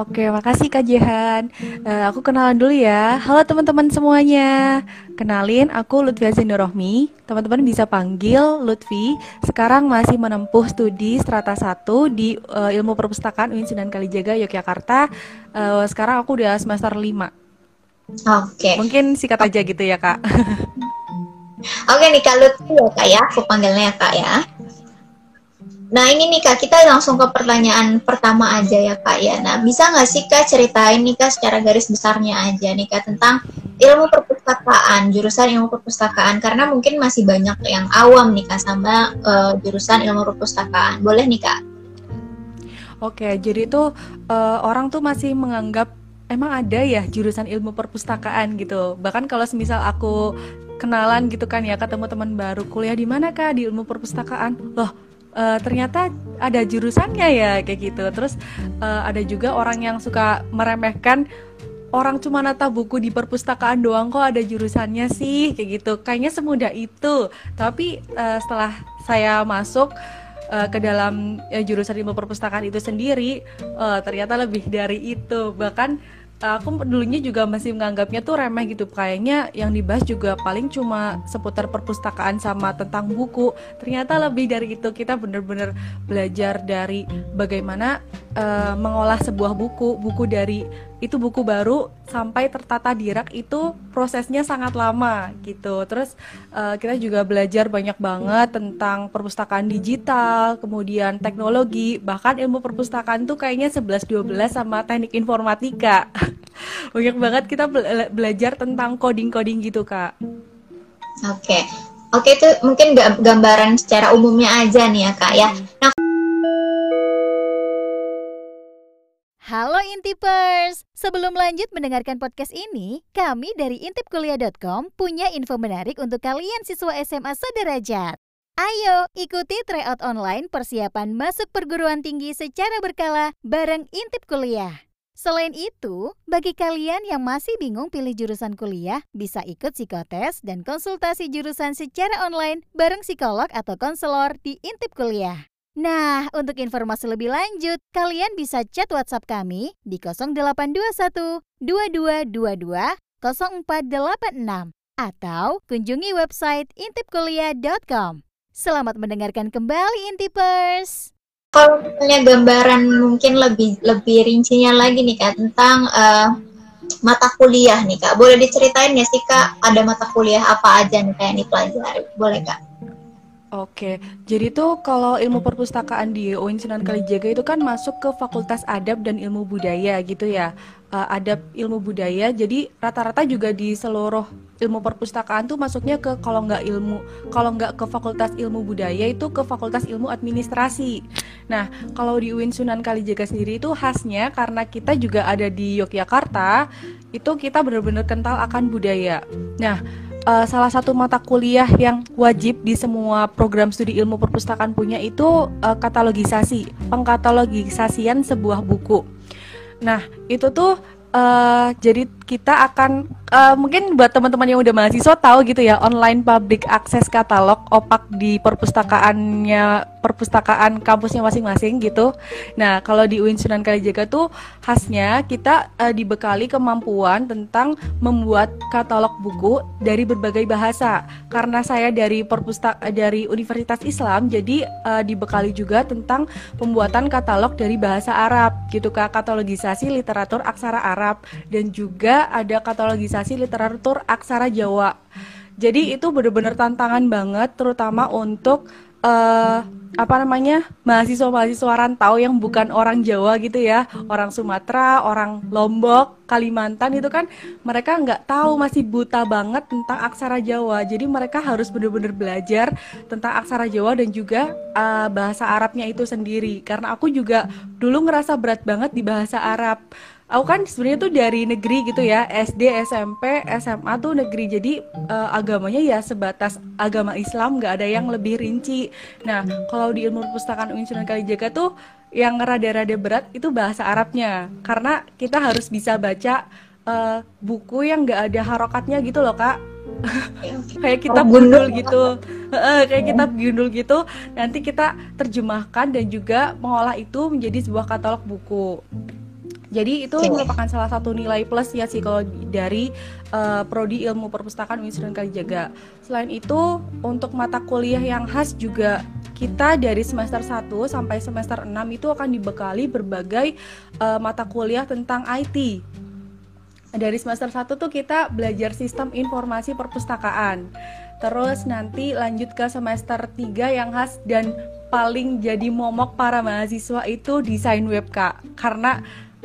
Oke, makasih Kak Jehan. Uh, aku kenalan dulu ya. Halo teman-teman semuanya. Kenalin, aku Lutfi Azinurohmi. Teman-teman bisa panggil Lutfi. Sekarang masih menempuh studi strata 1 di uh, Ilmu Perpustakaan UIN Sunan Kalijaga Yogyakarta. Uh, sekarang aku udah semester 5. Oke. Okay. Mungkin sikat aja gitu ya, Kak. Oke nih Kak Lutfi ya, Kak ya. Aku panggilnya ya, Kak ya. Nah ini nih kak, kita langsung ke pertanyaan pertama aja ya kak ya. Nah bisa nggak sih kak ceritain nih kak secara garis besarnya aja nih kak tentang ilmu perpustakaan, jurusan ilmu perpustakaan karena mungkin masih banyak yang awam nih kak sama uh, jurusan ilmu perpustakaan. Boleh nih kak? Oke, jadi tuh uh, orang tuh masih menganggap emang ada ya jurusan ilmu perpustakaan gitu. Bahkan kalau semisal aku kenalan gitu kan ya ketemu teman baru kuliah di mana kak di ilmu perpustakaan, loh uh, ternyata ada jurusannya ya kayak gitu. Terus uh, ada juga orang yang suka meremehkan orang cuma nata buku di perpustakaan doang kok ada jurusannya sih? Kayak gitu. Kayaknya semudah itu. Tapi uh, setelah saya masuk ke dalam jurusan ilmu perpustakaan itu sendiri ternyata lebih dari itu. Bahkan aku dulunya juga masih menganggapnya tuh remeh gitu. Kayaknya yang dibahas juga paling cuma seputar perpustakaan sama tentang buku. Ternyata lebih dari itu. Kita bener-bener belajar dari bagaimana uh, mengolah sebuah buku buku dari itu buku baru sampai tertata di rak itu prosesnya sangat lama gitu. Terus uh, kita juga belajar banyak banget tentang perpustakaan digital, kemudian teknologi, bahkan ilmu perpustakaan tuh kayaknya 11 12 sama teknik informatika. banyak banget kita be belajar tentang coding-coding gitu, Kak. Oke. Okay. Oke, itu mungkin gambaran secara umumnya aja nih ya, Kak ya. Hmm. Nah, Halo Intipers! Sebelum lanjut mendengarkan podcast ini, kami dari intipkuliah.com punya info menarik untuk kalian siswa SMA sederajat. Ayo ikuti tryout online persiapan masuk perguruan tinggi secara berkala bareng Intip Kuliah. Selain itu, bagi kalian yang masih bingung pilih jurusan kuliah, bisa ikut psikotes dan konsultasi jurusan secara online bareng psikolog atau konselor di Intip Kuliah. Nah, untuk informasi lebih lanjut, kalian bisa chat WhatsApp kami di 0821 2222 0486 atau kunjungi website intipkuliah.com. Selamat mendengarkan kembali Intipers. Kalau misalnya gambaran mungkin lebih lebih rincinya lagi nih Kak tentang uh, mata kuliah nih Kak. Boleh diceritain ya sih Kak ada mata kuliah apa aja nih Kak yang dipelajari? Boleh Kak? Oke, jadi tuh kalau ilmu perpustakaan di UIN Sunan Kalijaga itu kan masuk ke Fakultas Adab dan Ilmu Budaya gitu ya. Uh, adab ilmu budaya, jadi rata-rata juga di seluruh ilmu perpustakaan tuh masuknya ke kalau nggak ilmu, kalau nggak ke Fakultas Ilmu Budaya itu ke Fakultas Ilmu Administrasi. Nah, kalau di UIN Sunan Kalijaga sendiri itu khasnya karena kita juga ada di Yogyakarta, itu kita benar-benar kental akan budaya. Nah uh, salah satu mata kuliah yang wajib di semua program studi ilmu perpustakaan punya itu uh, katalogisasi, pengkatalogisasian sebuah buku. Nah, itu tuh uh, jadi kita akan uh, mungkin buat teman-teman yang udah mahasiswa tahu gitu ya online public access katalog opak di perpustakaannya perpustakaan kampusnya masing-masing gitu. Nah, kalau di UIN Sunan Kalijaga tuh khasnya kita uh, dibekali kemampuan tentang membuat katalog buku dari berbagai bahasa. Karena saya dari perpustak dari Universitas Islam, jadi uh, dibekali juga tentang pembuatan katalog dari bahasa Arab gitu Kak, katalogisasi literatur aksara Arab dan juga ada katalogisasi literatur aksara Jawa. Jadi itu benar-benar tantangan banget terutama untuk uh, apa namanya mahasiswa-mahasiswa rantau yang bukan orang Jawa gitu ya. Orang Sumatera orang Lombok Kalimantan itu kan mereka nggak tahu masih buta banget tentang aksara Jawa. Jadi mereka harus benar-benar belajar tentang aksara Jawa dan juga uh, bahasa Arabnya itu sendiri. Karena aku juga dulu ngerasa berat banget di bahasa Arab aku kan sebenarnya tuh dari negeri gitu ya SD SMP SMA tuh negeri. Jadi uh, agamanya ya sebatas agama Islam nggak ada yang lebih rinci. Nah kalau di ilmu perpustakaan UIN Sunan Kalijaga tuh yang rada-rada berat itu bahasa Arabnya. Karena kita harus bisa baca uh, buku yang nggak ada harokatnya gitu loh kak. Kayak kita gundul. gitu. Kayak kita gundul gitu. Nanti kita terjemahkan dan juga mengolah itu menjadi sebuah katalog buku Jadi itu merupakan salah satu nilai plus ya sih kalau dari uh, prodi ilmu perpustakaan Universitas Kalijaga. Selain itu untuk mata kuliah yang khas juga kita dari semester 1 sampai semester 6 itu akan dibekali berbagai uh, mata kuliah tentang IT. Dari semester 1 tuh kita belajar sistem informasi perpustakaan. Terus nanti lanjut ke semester 3 yang khas dan paling jadi momok para mahasiswa itu desain web Kak. Karena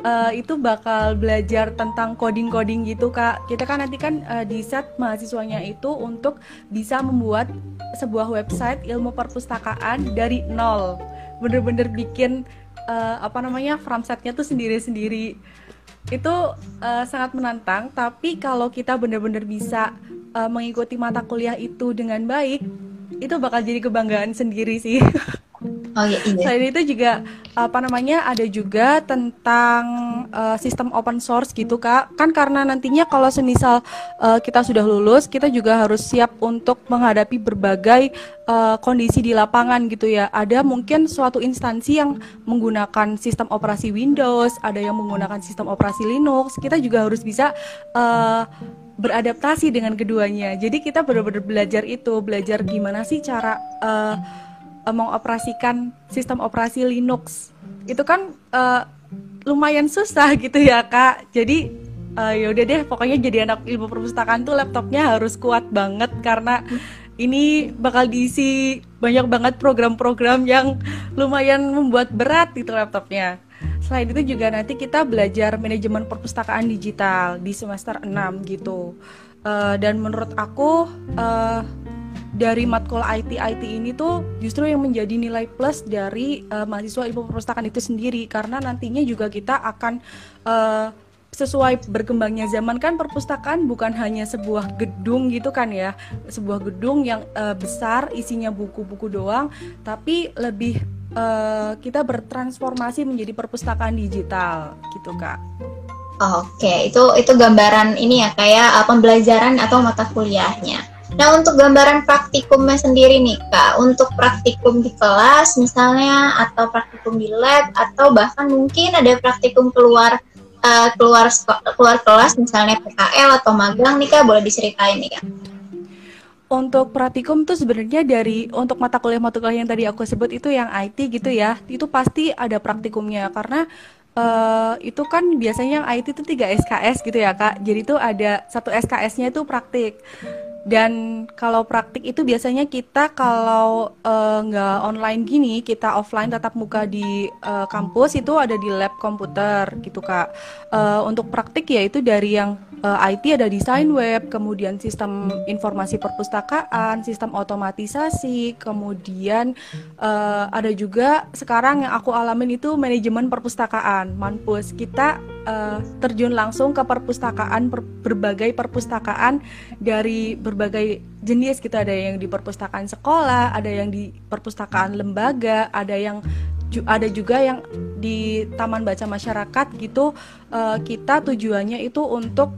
uh, itu bakal belajar tentang coding-coding gitu kak. Kita kan nanti kan uh, di set mahasiswanya itu untuk bisa membuat sebuah website ilmu perpustakaan dari nol. Bener-bener bikin uh, apa namanya from setnya tuh sendiri-sendiri. Itu uh, sangat menantang. Tapi kalau kita bener-bener bisa uh, mengikuti mata kuliah itu dengan baik, itu bakal jadi kebanggaan sendiri sih. Oh iya, iya. Selain itu juga apa namanya ada juga tentang uh, sistem open source gitu kak. Kan karena nantinya kalau semisal uh, kita sudah lulus, kita juga harus siap untuk menghadapi berbagai uh, kondisi di lapangan gitu ya. Ada mungkin suatu instansi yang menggunakan sistem operasi Windows, ada yang menggunakan sistem operasi Linux. Kita juga harus bisa uh, beradaptasi dengan keduanya. Jadi kita benar-benar belajar itu, belajar gimana sih cara uh, mengoperasikan sistem operasi Linux. Itu kan uh, lumayan susah gitu ya kak. Jadi uh, ya udah deh pokoknya jadi anak ilmu perpustakaan tuh laptopnya harus kuat banget karena ini bakal diisi banyak banget program-program yang lumayan membuat berat itu laptopnya. Selain itu juga nanti kita belajar manajemen perpustakaan digital di semester 6 gitu. Uh, dan menurut aku uh, dari matkul IT IT ini tuh justru yang menjadi nilai plus dari uh, mahasiswa ilmu perpustakaan itu sendiri karena nantinya juga kita akan uh, sesuai berkembangnya zaman kan perpustakaan bukan hanya sebuah gedung gitu kan ya sebuah gedung yang uh, besar isinya buku-buku doang tapi lebih uh, kita bertransformasi menjadi perpustakaan digital gitu kak. Oke, itu itu gambaran ini ya kayak pembelajaran atau mata kuliahnya. Nah, untuk gambaran praktikumnya sendiri nih, Kak, untuk praktikum di kelas misalnya atau praktikum di lab atau bahkan mungkin ada praktikum keluar uh, keluar keluar kelas misalnya PKL atau magang nih Kak, boleh diceritain nih Kak. Untuk praktikum tuh sebenarnya dari untuk mata kuliah-mata kuliah yang tadi aku sebut itu yang IT gitu ya, itu pasti ada praktikumnya karena uh, itu kan biasanya yang IT itu 3 SKS gitu ya Kak. Jadi tuh ada satu SKS-nya itu praktik dan kalau praktik itu biasanya kita kalau nggak uh, online gini kita offline tatap muka di uh, kampus itu ada di lab komputer gitu kak. Uh, untuk praktik ya itu dari yang uh, IT ada desain web kemudian sistem informasi perpustakaan sistem otomatisasi kemudian uh, ada juga sekarang yang aku alamin itu manajemen perpustakaan. Manpus kita uh, terjun langsung ke perpustakaan per, berbagai perpustakaan dari berbagai jenis. Gitu ada yang di perpustakaan sekolah ada yang di perpustakaan lembaga ada yang ada juga yang di taman baca masyarakat gitu. Uh, kita tujuannya itu untuk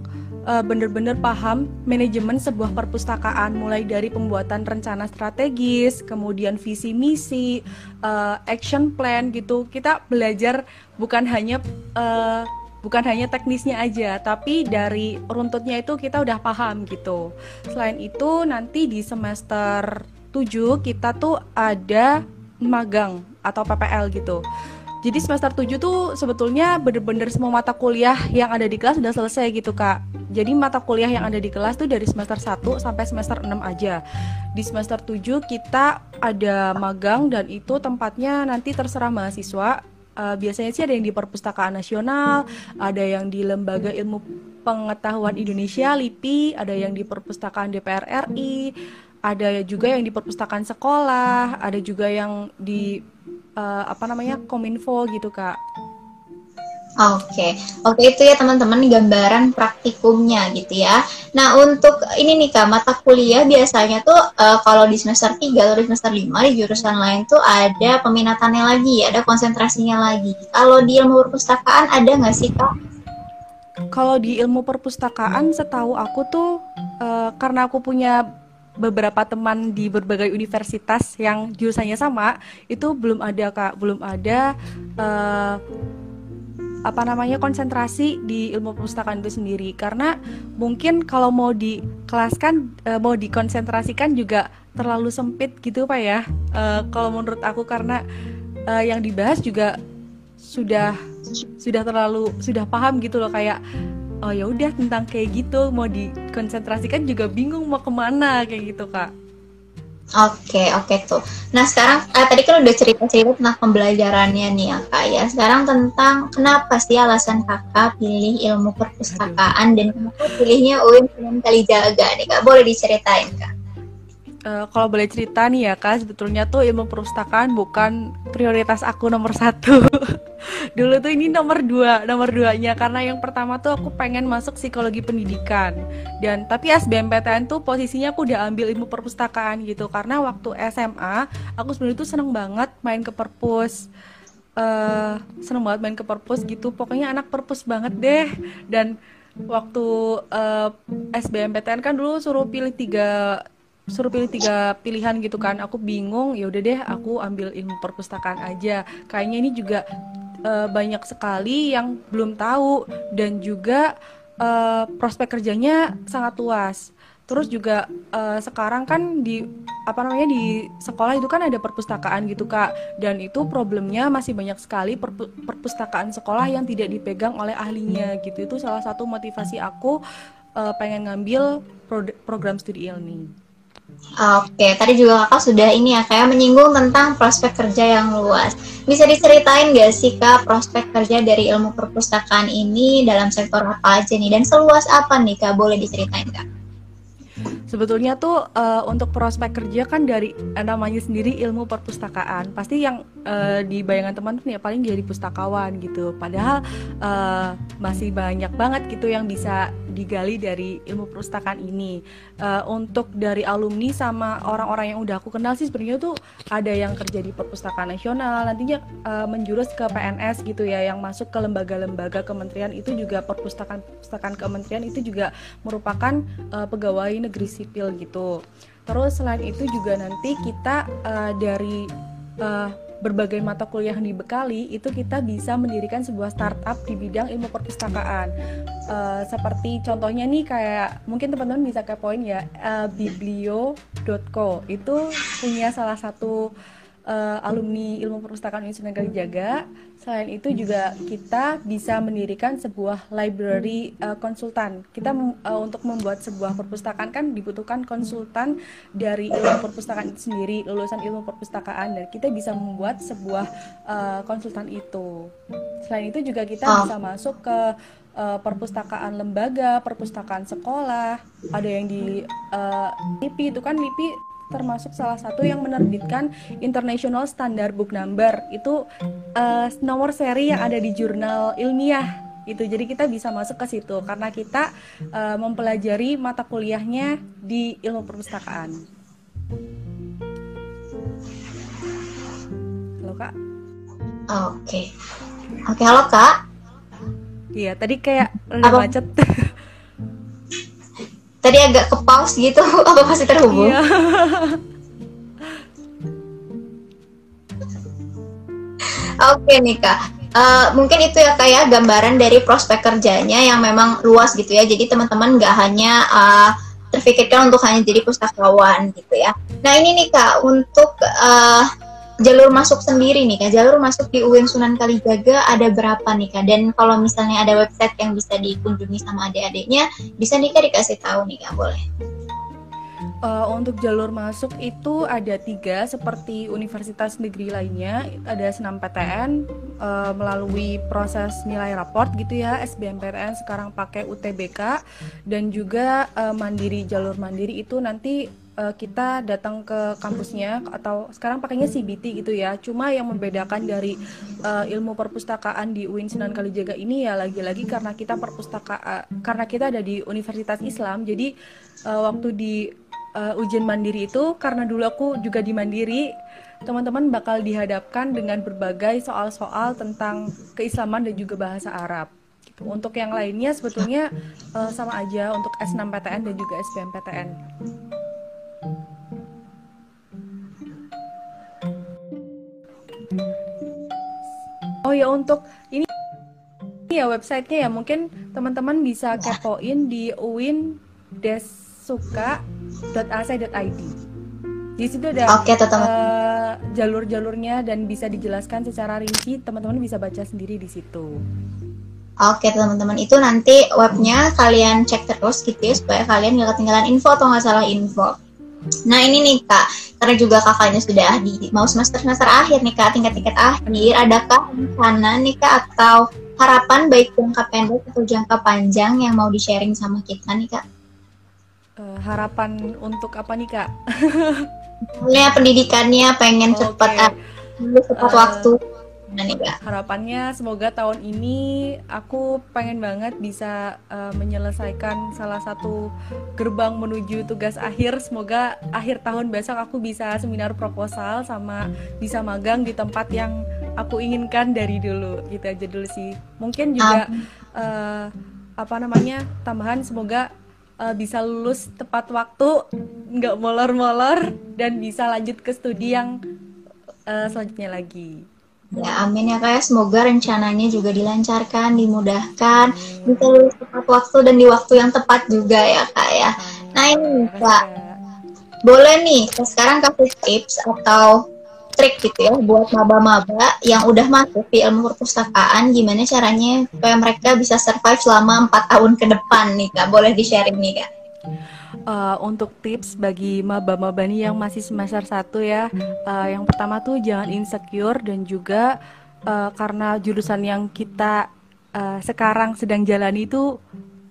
bener-bener paham manajemen sebuah perpustakaan mulai dari pembuatan rencana strategis kemudian visi misi uh, action plan gitu kita belajar bukan hanya uh, bukan hanya teknisnya aja, tapi dari runtutnya itu kita udah paham gitu. Selain itu nanti di semester 7 kita tuh ada magang atau PPL gitu. Jadi semester 7 tuh sebetulnya bener-bener semua mata kuliah yang ada di kelas udah selesai gitu kak. Jadi mata kuliah yang ada di kelas tuh dari semester 1 sampai semester 6 aja. Di semester 7 kita ada magang dan itu tempatnya nanti terserah mahasiswa. Uh, biasanya sih ada yang di Perpustakaan Nasional, ada yang di Lembaga Ilmu Pengetahuan Indonesia (LIPI), ada yang di Perpustakaan DPR RI, ada juga yang di perpustakaan sekolah, ada juga yang di uh, apa namanya Kominfo gitu kak. Oke, oke itu ya teman-teman gambaran praktikumnya gitu ya. Nah untuk ini nih kak mata kuliah biasanya tuh uh, kalau di semester 3 atau di semester 5 di jurusan lain tuh ada peminatannya lagi, ada konsentrasinya lagi. Kalau di ilmu perpustakaan ada nggak sih kak? Kalau di ilmu perpustakaan setahu aku tuh uh, karena aku punya beberapa teman di berbagai universitas yang jurusannya sama itu belum ada kak. Belum ada uh, apa namanya konsentrasi di ilmu perpustakaan itu sendiri. Karena mungkin kalau mau dikelaskan uh, mau dikonsentrasikan juga terlalu sempit gitu pak ya. Uh, kalau menurut aku karena uh, yang dibahas juga sudah sudah terlalu sudah paham gitu loh kayak oh ya udah tentang kayak gitu mau dikonsentrasikan juga bingung mau ke mana kayak gitu kak Oke, oke tuh. Nah sekarang eh, tadi kan udah cerita-cerita tentang pembelajarannya nih ya kak ya. Sekarang tentang kenapa sih alasan kakak pilih ilmu perpustakaan dan kenapa pilihnya UIN Sunan Kalijaga nih kak? Boleh diceritain kak? Uh, kalau boleh cerita nih ya kak, sebetulnya tuh ilmu perpustakaan bukan prioritas aku nomor satu. dulu tuh ini nomor dua nomor duanya. Karena yang pertama tuh aku pengen masuk psikologi pendidikan. Dan tapi SBMPTN tuh posisinya aku udah ambil ilmu perpustakaan gitu. Karena waktu SMA aku sebenarnya tuh seneng banget main ke perpus. Uh, seneng banget main ke perpus gitu. Pokoknya anak perpus banget deh. Dan waktu uh, eh, SBMPTN kan dulu suruh pilih tiga suruh pilih tiga pilihan gitu kan aku bingung ya udah deh aku ambil ilmu perpustakaan aja kayaknya ini juga uh, banyak sekali yang belum tahu dan juga uh, prospek kerjanya sangat luas. Terus juga uh, sekarang kan di apa namanya di sekolah itu kan ada perpustakaan gitu kak dan itu problemnya masih banyak sekali perpu perpustakaan sekolah yang tidak dipegang oleh ahlinya gitu itu salah satu motivasi aku uh, pengen ngambil pro program studi ilmi. Oke, tadi juga kakak sudah ini ya kayak menyinggung tentang prospek kerja yang luas. Bisa diceritain gak sih kak prospek kerja dari ilmu perpustakaan ini dalam sektor apa aja nih dan seluas apa nih kak? Boleh diceritain kak? Sebetulnya tuh uh, untuk prospek kerja kan dari uh, namanya sendiri ilmu perpustakaan. Pasti yang uh, di bayangan teman-teman ya paling jadi pustakawan gitu. Padahal uh, masih banyak banget gitu yang bisa digali dari ilmu perpustakaan ini. Uh, untuk dari alumni sama orang-orang yang udah aku kenal sih sebenarnya tuh ada yang kerja di perpustakaan nasional, nantinya uh, menjurus ke PNS gitu ya, yang masuk ke lembaga-lembaga kementerian itu juga perpustakaan perpustakaan kementerian itu juga merupakan uh, pegawai negeri sipil gitu. Terus selain itu juga nanti kita uh, dari uh, berbagai mata kuliah yang dibekali itu kita bisa mendirikan sebuah startup di bidang ilmu perpustakaan. Uh, seperti contohnya nih kayak mungkin teman-teman bisa kepoin ya uh, biblio.co itu punya salah satu uh, alumni ilmu perpustakaan Universitas Kalijaga Selain itu juga kita bisa mendirikan sebuah library uh, konsultan. Kita uh, untuk membuat sebuah perpustakaan kan dibutuhkan konsultan dari ilmu perpustakaan itu sendiri, lulusan ilmu perpustakaan dan kita bisa membuat sebuah uh, konsultan itu. Selain itu juga kita bisa masuk ke uh, perpustakaan lembaga, perpustakaan sekolah, ada yang di uh, LIPI itu kan LIPI termasuk salah satu yang menerbitkan International Standard Book Number itu uh, nomor seri yang ada di jurnal ilmiah itu jadi kita bisa masuk ke situ karena kita uh, mempelajari mata kuliahnya di ilmu perpustakaan. Halo kak. Oke. Okay. Oke okay, halo kak. Iya tadi kayak udah macet. tadi agak ke pause gitu apa masih terhubung iya. oke nih kak Uh, mungkin itu ya kayak gambaran dari prospek kerjanya yang memang luas gitu ya. Jadi teman-teman nggak hanya uh, terpikirkan untuk hanya jadi pustakawan gitu ya. Nah ini nih kak untuk uh, jalur masuk sendiri nih kak. Jalur masuk di UIN Sunan Kalijaga ada berapa nih kak? Dan kalau misalnya ada website yang bisa dikunjungi sama adik-adiknya bisa nih kak dikasih tahu nih kak boleh uh, untuk jalur masuk itu ada tiga seperti universitas negeri lainnya ada senam PTN uh, melalui proses nilai raport gitu ya SBMPTN sekarang pakai UTBK dan juga uh, mandiri jalur mandiri itu nanti kita datang ke kampusnya atau sekarang pakainya CBT gitu ya. Cuma yang membedakan dari uh, ilmu perpustakaan di UIN Sunan Kalijaga ini ya lagi-lagi karena kita perpustakaan karena kita ada di Universitas Islam. Jadi uh, waktu di uh, ujian mandiri itu karena dulu aku juga di mandiri teman-teman bakal dihadapkan dengan berbagai soal-soal tentang keislaman dan juga bahasa Arab. Gitu. Untuk yang lainnya sebetulnya uh, sama aja untuk S6PTN dan juga SBMPTN. Oh ya untuk ini ya websitenya ya mungkin teman-teman bisa kepoin di uindesuka.ac.id. Di situ ada Oke, tuh, teman. eh, jalur-jalurnya dan bisa dijelaskan secara rinci. Teman-teman bisa baca sendiri di situ. Oke teman-teman itu nanti webnya kalian cek terus gitu ya supaya kalian nggak ketinggalan info atau nggak salah info. Nah ini nih kak, karena juga kakaknya sudah di mau semester semester akhir nih kak, tingkat-tingkat akhir, adakah rencana nih kak atau harapan baik jangka pendek atau jangka panjang yang mau di sharing sama kita nih kak? Eh, harapan untuk apa nih kak? Misalnya pendidikannya pengen Oke. cepat ah, tepat Eh, waktu, nih kak. Harapannya semoga tahun ini aku pengen banget bisa eh, menyelesaikan salah satu gerbang menuju tugas akhir. Semoga akhir tahun besok aku bisa seminar proposal sama bisa magang di tempat yang aku inginkan dari dulu. Gitu aja dulu sih. Mungkin juga eh, apa namanya tambahan semoga eh, bisa lulus tepat waktu, nggak molor-molor dan bisa lanjut ke studi yang eh, selanjutnya lagi. Ya amin ya kak ya, semoga rencananya juga dilancarkan, dimudahkan, bisa lulus tepat waktu dan di waktu yang tepat juga ya kak ya. Nah ini Kak. Boleh nih, sekarang kasih tips atau trik gitu ya buat maba-maba yang udah masuk di ilmu perpustakaan, gimana caranya supaya mereka bisa survive selama empat tahun ke depan nih kak. Boleh di sharing nih kak. Eh, untuk tips bagi maba-maba nih yang masih semester 1 ya, eh, yang pertama tuh jangan insecure dan juga eh, karena jurusan yang kita eh, sekarang sedang jalani itu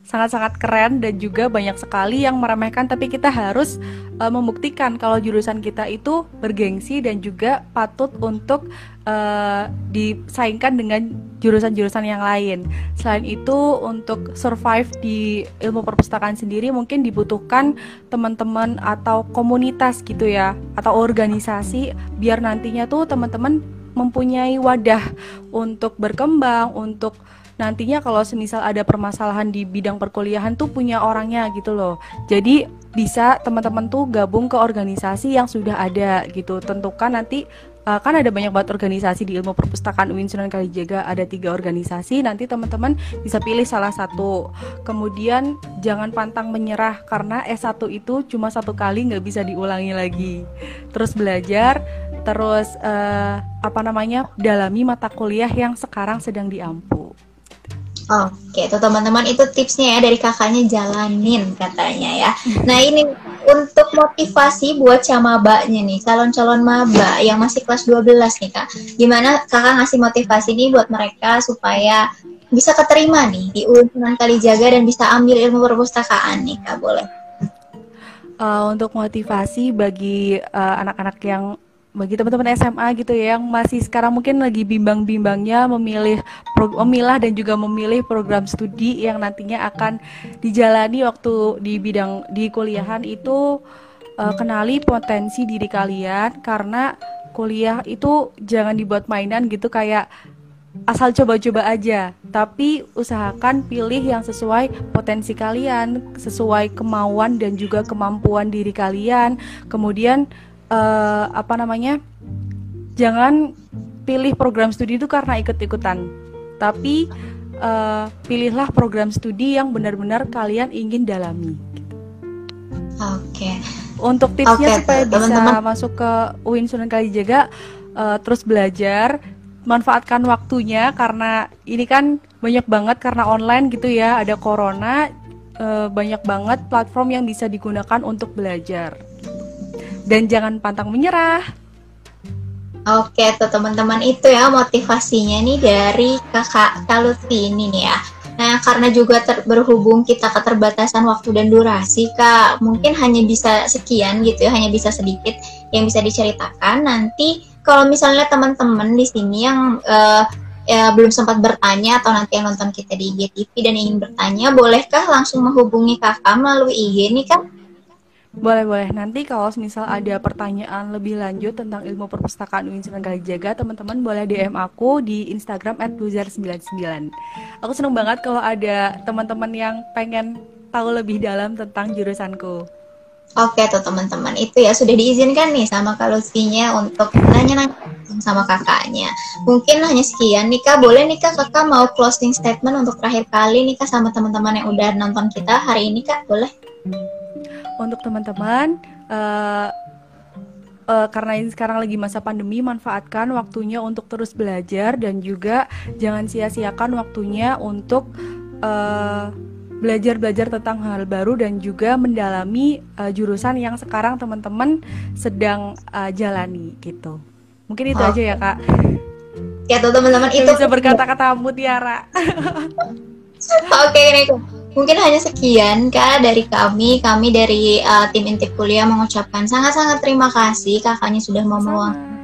sangat-sangat keren dan juga banyak sekali yang meremehkan tapi kita harus eh, membuktikan kalau jurusan kita itu bergengsi dan juga patut untuk eh, disaingkan dengan jurusan-jurusan yang lain. Selain itu untuk survive di ilmu perpustakaan sendiri mungkin dibutuhkan teman-teman atau komunitas gitu ya atau organisasi biar nantinya tuh teman-teman mempunyai wadah untuk berkembang untuk nantinya kalau semisal ada permasalahan di bidang perkuliahan tuh punya orangnya gitu loh. Jadi bisa teman-teman tuh gabung ke organisasi yang sudah ada gitu. Tentukan nanti uh, kan ada banyak banget organisasi di ilmu perpustakaan UIN Sunan Kalijaga ada tiga organisasi. Nanti teman-teman bisa pilih salah satu. Kemudian jangan pantang menyerah karena S1 itu cuma satu kali nggak bisa diulangi lagi. Terus belajar, terus uh, apa namanya dalami mata kuliah yang sekarang sedang diampu. Oke, tuh teman-teman itu tipsnya ya dari kakaknya jalanin katanya ya. Nah ini untuk motivasi buat camabanya nih, calon-calon maba yang masih kelas 12 nih kak. Gimana kakak ngasih motivasi nih buat mereka supaya bisa keterima nih di UIN Sunan Kalijaga dan bisa ambil ilmu perpustakaan nih kak, boleh? Uh, untuk motivasi bagi uh, anak-anak yang bagi teman-teman SMA gitu ya yang masih sekarang mungkin lagi bimbang-bimbangnya memilih memilah dan juga memilih program studi yang nantinya akan dijalani waktu di bidang di kuliahan itu uh, kenali potensi diri kalian karena kuliah itu jangan dibuat mainan gitu kayak asal coba-coba aja, tapi usahakan pilih yang sesuai potensi kalian, sesuai kemauan dan juga kemampuan diri kalian. Kemudian eh, apa namanya? Jangan pilih program studi itu karena ikut-ikutan, tapi eh, pilihlah program studi yang benar-benar kalian ingin dalami. Oke, Untuk tipsnya Oke, supaya bisa teman-teman. masuk ke UIN Sunan Kalijaga eh, terus belajar, manfaatkan waktunya karena ini kan banyak banget karena online gitu ya, ada corona, banyak banget platform yang bisa digunakan untuk belajar. Dan jangan pantang menyerah. Oke tuh teman-teman itu ya motivasinya nih dari kakak Kalutfi ini nih ya. Nah karena juga ter- berhubung kita keterbatasan waktu dan durasi kak, mungkin hanya bisa sekian gitu ya, hanya bisa sedikit yang bisa diceritakan. Nanti kalau misalnya teman-teman di sini yang eh, ya, belum sempat bertanya atau nanti yang nonton kita di IGTV dan ingin bertanya, bolehkah langsung menghubungi kakak melalui IG nih kak? Boleh-boleh. Nanti kalau misal ada pertanyaan lebih lanjut tentang ilmu perpustakaan UIN Sunan Kalijaga, teman-teman boleh DM aku di Instagram @bluzar99. Aku seneng banget kalau ada teman-teman yang pengen tahu lebih dalam tentang jurusanku. Oke tuh teman-teman itu ya sudah diizinkan nih sama Kalutfinya untuk nanya-nanya sama kakaknya. Mungkin hanya sekian nih kak. Boleh nih kak kakak mau closing statement untuk terakhir kali nih kak sama teman-teman yang udah nonton kita hari ini kak. Boleh? Untuk teman-teman, uh, uh, karena ini sekarang lagi masa pandemi, manfaatkan waktunya untuk terus belajar dan juga jangan sia-siakan waktunya untuk uh, belajar-belajar tentang hal baru dan juga mendalami uh, jurusan yang sekarang teman-teman sedang uh, jalani gitu. Mungkin itu oh. aja ya kak. Ya teman-teman itu bisa berkata-kata mutiara. Oke okay, Mungkin hanya sekian kak dari kami. Kami dari uh, tim intip kuliah mengucapkan sangat-sangat terima kasih. Kakaknya sudah mau meluangkan